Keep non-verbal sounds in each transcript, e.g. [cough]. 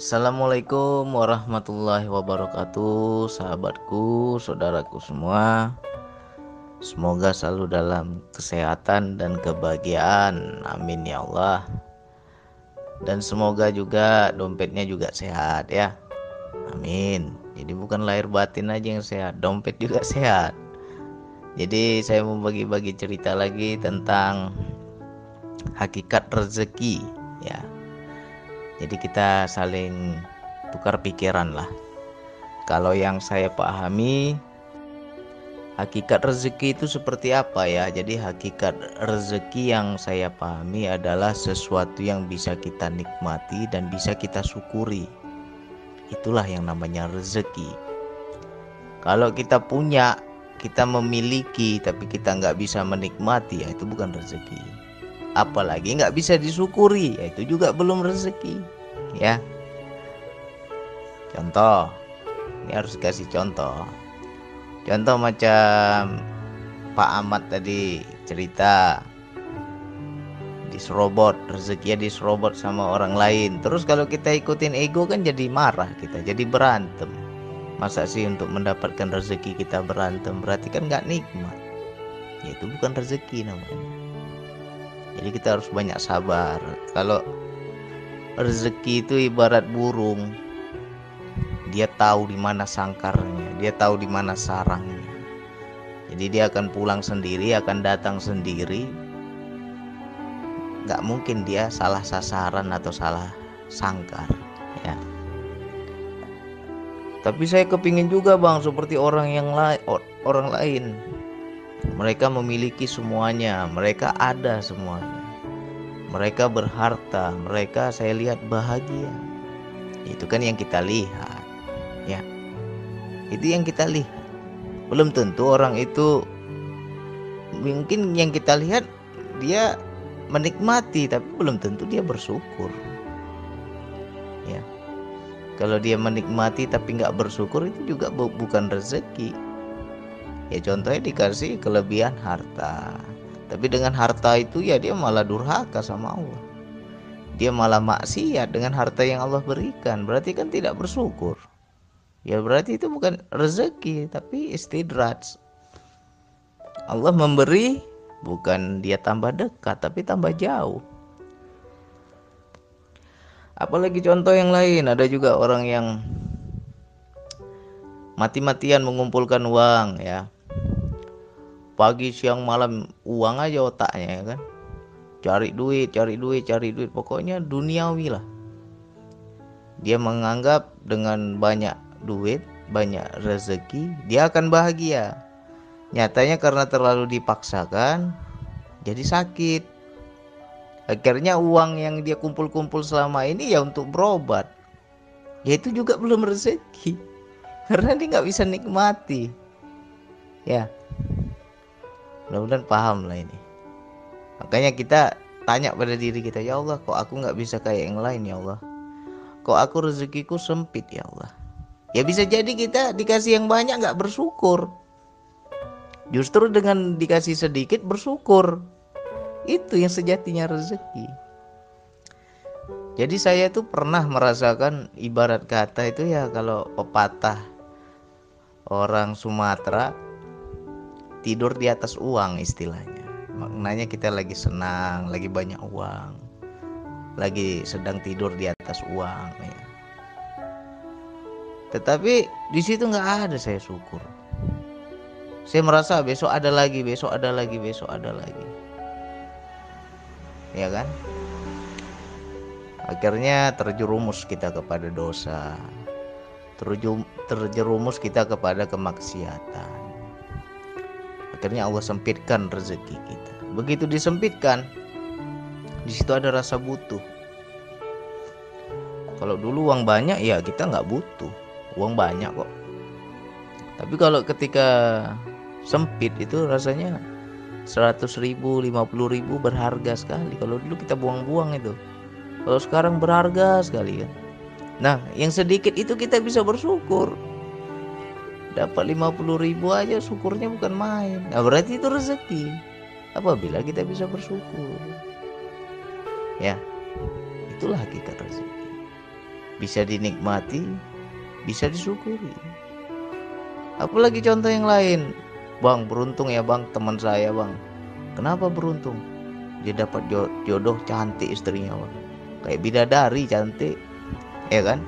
Assalamualaikum warahmatullahi wabarakatuh Sahabatku, saudaraku semua. Semoga selalu dalam kesehatan dan kebahagiaan. Amin ya Allah. Dan semoga juga dompetnya juga sehat ya. Amin. Jadi bukan lahir batin aja yang sehat Dompet juga [laughs] sehat. Jadi saya mau bagi-bagi cerita lagi tentang Hakikat rezeki Ya jadi kita saling tukar pikiran lah. Kalau yang saya pahami hakikat rezeki itu seperti apa ya? Jadi hakikat rezeki yang saya pahami adalah sesuatu yang bisa kita nikmati dan bisa kita syukuri. Itulah yang namanya rezeki. Kalau kita punya kita memiliki tapi kita nggak bisa menikmati ya itu bukan rezeki apalagi nggak bisa disyukuri ya itu juga belum rezeki ya. Contoh ini harus kasih contoh. Contoh macam Pak Ahmad tadi cerita diserobot rezekinya diserobot sama orang lain. Terus kalau kita ikutin ego kan jadi marah kita jadi berantem. Masa sih untuk mendapatkan rezeki kita berantem? Berarti kan nggak nikmat. Ya itu bukan rezeki namanya jadi kita harus banyak sabar. Kalau rezeki itu ibarat burung dia tahu di mana sangkarnya dia tahu di mana sarangnya. Jadi dia akan pulang sendiri akan datang sendiri. Nggak mungkin dia salah sasaran atau salah sangkar ya. Tapi saya kepingin juga bang seperti orang yang lain orang lain mereka memiliki semuanya, mereka ada semuanya. Mereka berharta, mereka saya lihat bahagia. Itu kan yang kita lihat. Ya. Itu yang kita lihat. Belum tentu orang itu mungkin yang kita lihat dia menikmati tapi belum tentu dia bersyukur. Ya. Kalau dia menikmati tapi nggak bersyukur itu juga bukan rezeki ya contohnya dikasih kelebihan harta. Tapi dengan harta itu ya dia malah durhaka sama Allah. Dia malah maksiat dengan harta yang Allah berikan. Berarti kan tidak bersyukur. Ya berarti itu bukan rezeki tapi istidraj. Allah memberi bukan dia tambah dekat tapi tambah jauh. Apalagi contoh yang lain. Ada juga orang yang mati-matian mengumpulkan uang ya pagi siang malam uang aja otaknya ya kan? Cari duit cari duit cari duit. Pokoknya duniawi lah. Dia menganggap dengan banyak duit banyak rezeki dia akan bahagia. Nyatanya karena terlalu dipaksakan jadi sakit. Akhirnya uang yang dia kumpul-kumpul selama ini ya untuk berobat. Ya itu juga belum rezeki. [laughs] Karena dia nggak bisa nikmati. Ya mudah-mudahan paham lah ini. Makanya kita tanya pada diri kita ya Allah kok aku nggak bisa kayak yang lain ya Allah? Kok aku rezekiku sempit ya Allah? Ya bisa jadi kita dikasih yang banyak nggak bersyukur. Justru dengan dikasih sedikit bersyukur. Itu yang sejatinya rezeki. Jadi saya tuh pernah merasakan ibarat kata itu ya kalau pepatah orang Sumatera tidur di atas uang istilahnya. Maknanya kita lagi senang lagi banyak uang lagi sedang tidur di atas uang ya. Tetapi di situ nggak ada saya syukur. Saya merasa besok ada lagi besok ada lagi besok ada lagi. Ya kan? Akhirnya terjerumus kita kepada dosa. Terjerumus kita kepada kemaksiatan akhirnya Allah sempitkan rezeki kita. Begitu disempitkan di situ ada rasa butuh. Kalau dulu uang banyak ya kita nggak butuh. Uang banyak kok. Tapi kalau ketika sempit itu rasanya 100 ribu 50 ribu berharga sekali. Kalau dulu kita buang-buang itu. Kalau sekarang berharga sekali kan nah yang sedikit itu kita bisa bersyukur dapat 50 ribu aja syukurnya bukan main. Nah berarti itu rezeki. Apabila kita bisa bersyukur. Ya itulah hakikat rezeki. Bisa dinikmati bisa disyukuri. Apalagi contoh yang lain. Bang beruntung ya bang teman saya bang. Kenapa beruntung? Dia dapat jodoh cantik istrinya bang. Kayak bidadari cantik ya kan?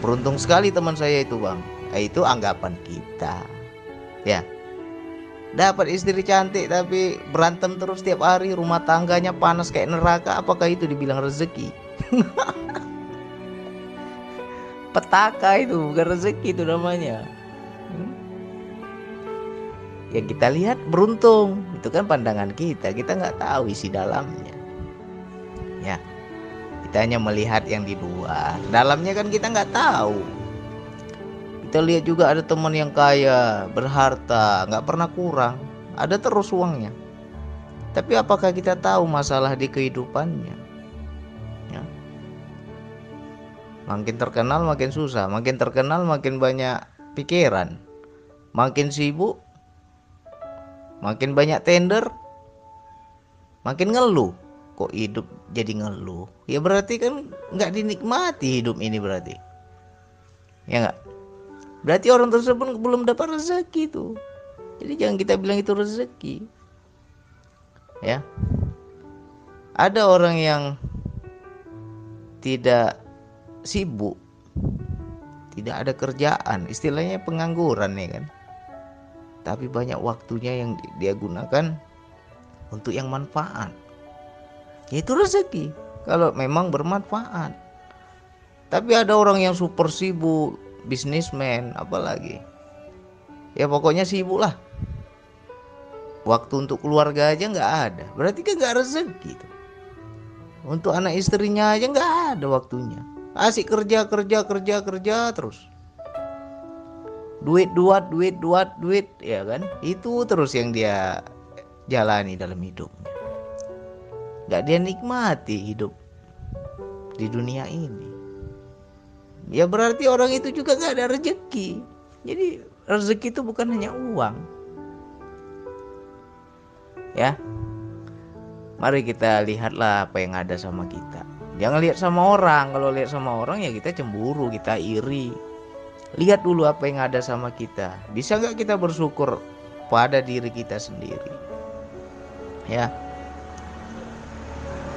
Beruntung sekali teman saya itu bang itu anggapan kita. Ya. Dapat istri cantik tapi berantem terus setiap hari rumah tangganya panas kayak neraka apakah itu dibilang rezeki? [laughs] Petaka itu bukan rezeki itu namanya. Hmm? ya kita lihat beruntung. Itu kan pandangan kita kita nggak tahu isi dalamnya. Ya. Kita hanya melihat yang di luar. Dalamnya kan kita nggak tahu kita lihat juga ada teman yang kaya, berharta, nggak pernah kurang, ada terus uangnya. Tapi apakah kita tahu masalah di kehidupannya? Ya. Makin terkenal makin susah, makin terkenal makin banyak pikiran, makin sibuk, makin banyak tender, makin ngeluh. Kok hidup jadi ngeluh? Ya berarti kan nggak dinikmati hidup ini berarti. Ya nggak? Berarti orang tersebut belum dapat rezeki itu. Jadi jangan kita bilang itu rezeki. Ya. Ada orang yang tidak sibuk, tidak ada kerjaan, istilahnya pengangguran ya kan. Tapi banyak waktunya yang dia gunakan untuk yang manfaat. Itu rezeki kalau memang bermanfaat. Tapi ada orang yang super sibuk, bisnismen apalagi. Ya pokoknya sibuk lah. Waktu untuk keluarga aja nggak ada. Berarti kan nggak rezeki tuh. Untuk anak istrinya aja nggak ada waktunya. Asik kerja kerja kerja kerja terus. Duit duat duit duat duit ya kan? Itu terus yang dia jalani dalam hidupnya. Nggak dia nikmati hidup di dunia ini ya berarti orang itu juga nggak ada rezeki. Jadi rezeki itu bukan hanya uang. Ya. Mari kita lihatlah apa yang ada sama kita. Jangan lihat sama orang. Kalau lihat sama orang ya kita cemburu kita iri. Lihat dulu apa yang ada sama kita. Bisa nggak kita bersyukur pada diri kita sendiri? Ya.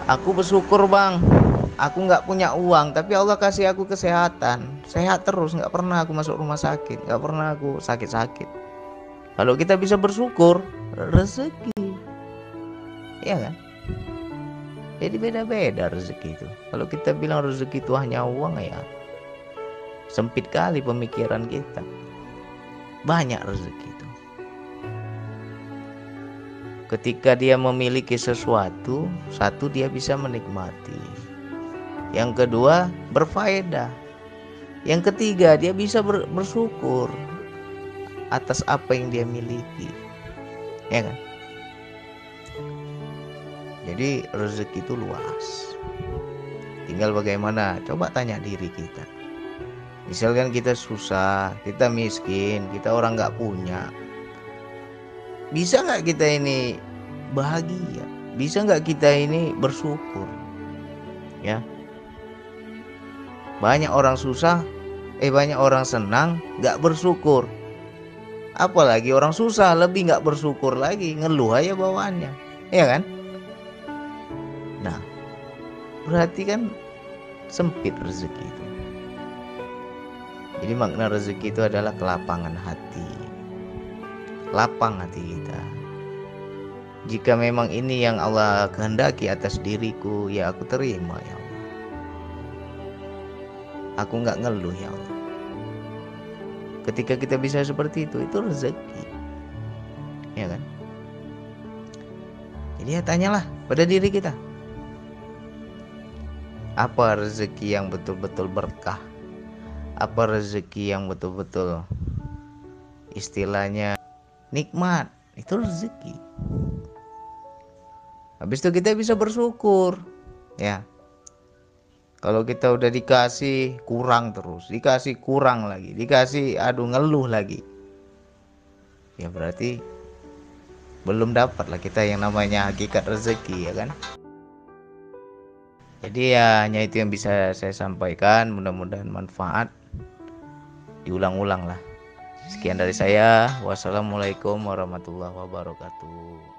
Aku bersyukur bang aku nggak punya uang tapi Allah kasih aku kesehatan. Sehat terus nggak pernah aku masuk rumah sakit nggak pernah aku sakit-sakit. Kalau kita bisa bersyukur rezeki. Ya kan? Jadi beda-beda rezeki itu. Kalau kita bilang rezeki itu hanya uang ya sempit kali pemikiran kita. Banyak rezeki itu. Ketika dia memiliki sesuatu satu dia bisa menikmati yang kedua, berfaedah. Yang ketiga, dia bisa ber, bersyukur atas apa yang dia miliki. Ya kan? Jadi rezeki itu luas. Tinggal bagaimana? Coba tanya diri kita. Misalkan kita susah, kita miskin, kita orang nggak punya. Bisa nggak kita ini bahagia? Bisa nggak kita ini bersyukur? Ya, banyak orang susah, eh banyak orang senang, gak bersyukur. Apalagi orang susah lebih gak bersyukur lagi, ngeluh aja bawaannya, ya kan? Nah, berarti kan sempit rezeki itu. Jadi makna rezeki itu adalah kelapangan hati. Lapang hati kita. Jika memang ini yang Allah kehendaki atas diriku, ya aku terima ya aku nggak ngeluh ya Allah. Ketika kita bisa seperti itu itu rezeki. Ya kan? Jadi ya tanyalah pada diri kita. Apa rezeki yang betul-betul berkah? Apa rezeki yang betul-betul istilahnya nikmat? Itu rezeki. Habis itu kita bisa bersyukur ya kalau kita udah dikasih kurang terus, dikasih kurang lagi, dikasih aduh ngeluh lagi. Ya berarti belum dapat lah kita yang namanya hakikat rezeki ya kan. Jadi ya hanya itu yang bisa saya sampaikan. Mudah-mudahan manfaat. Diulang-ulang lah. Sekian dari saya. Wassalamualaikum warahmatullahi wabarakatuh.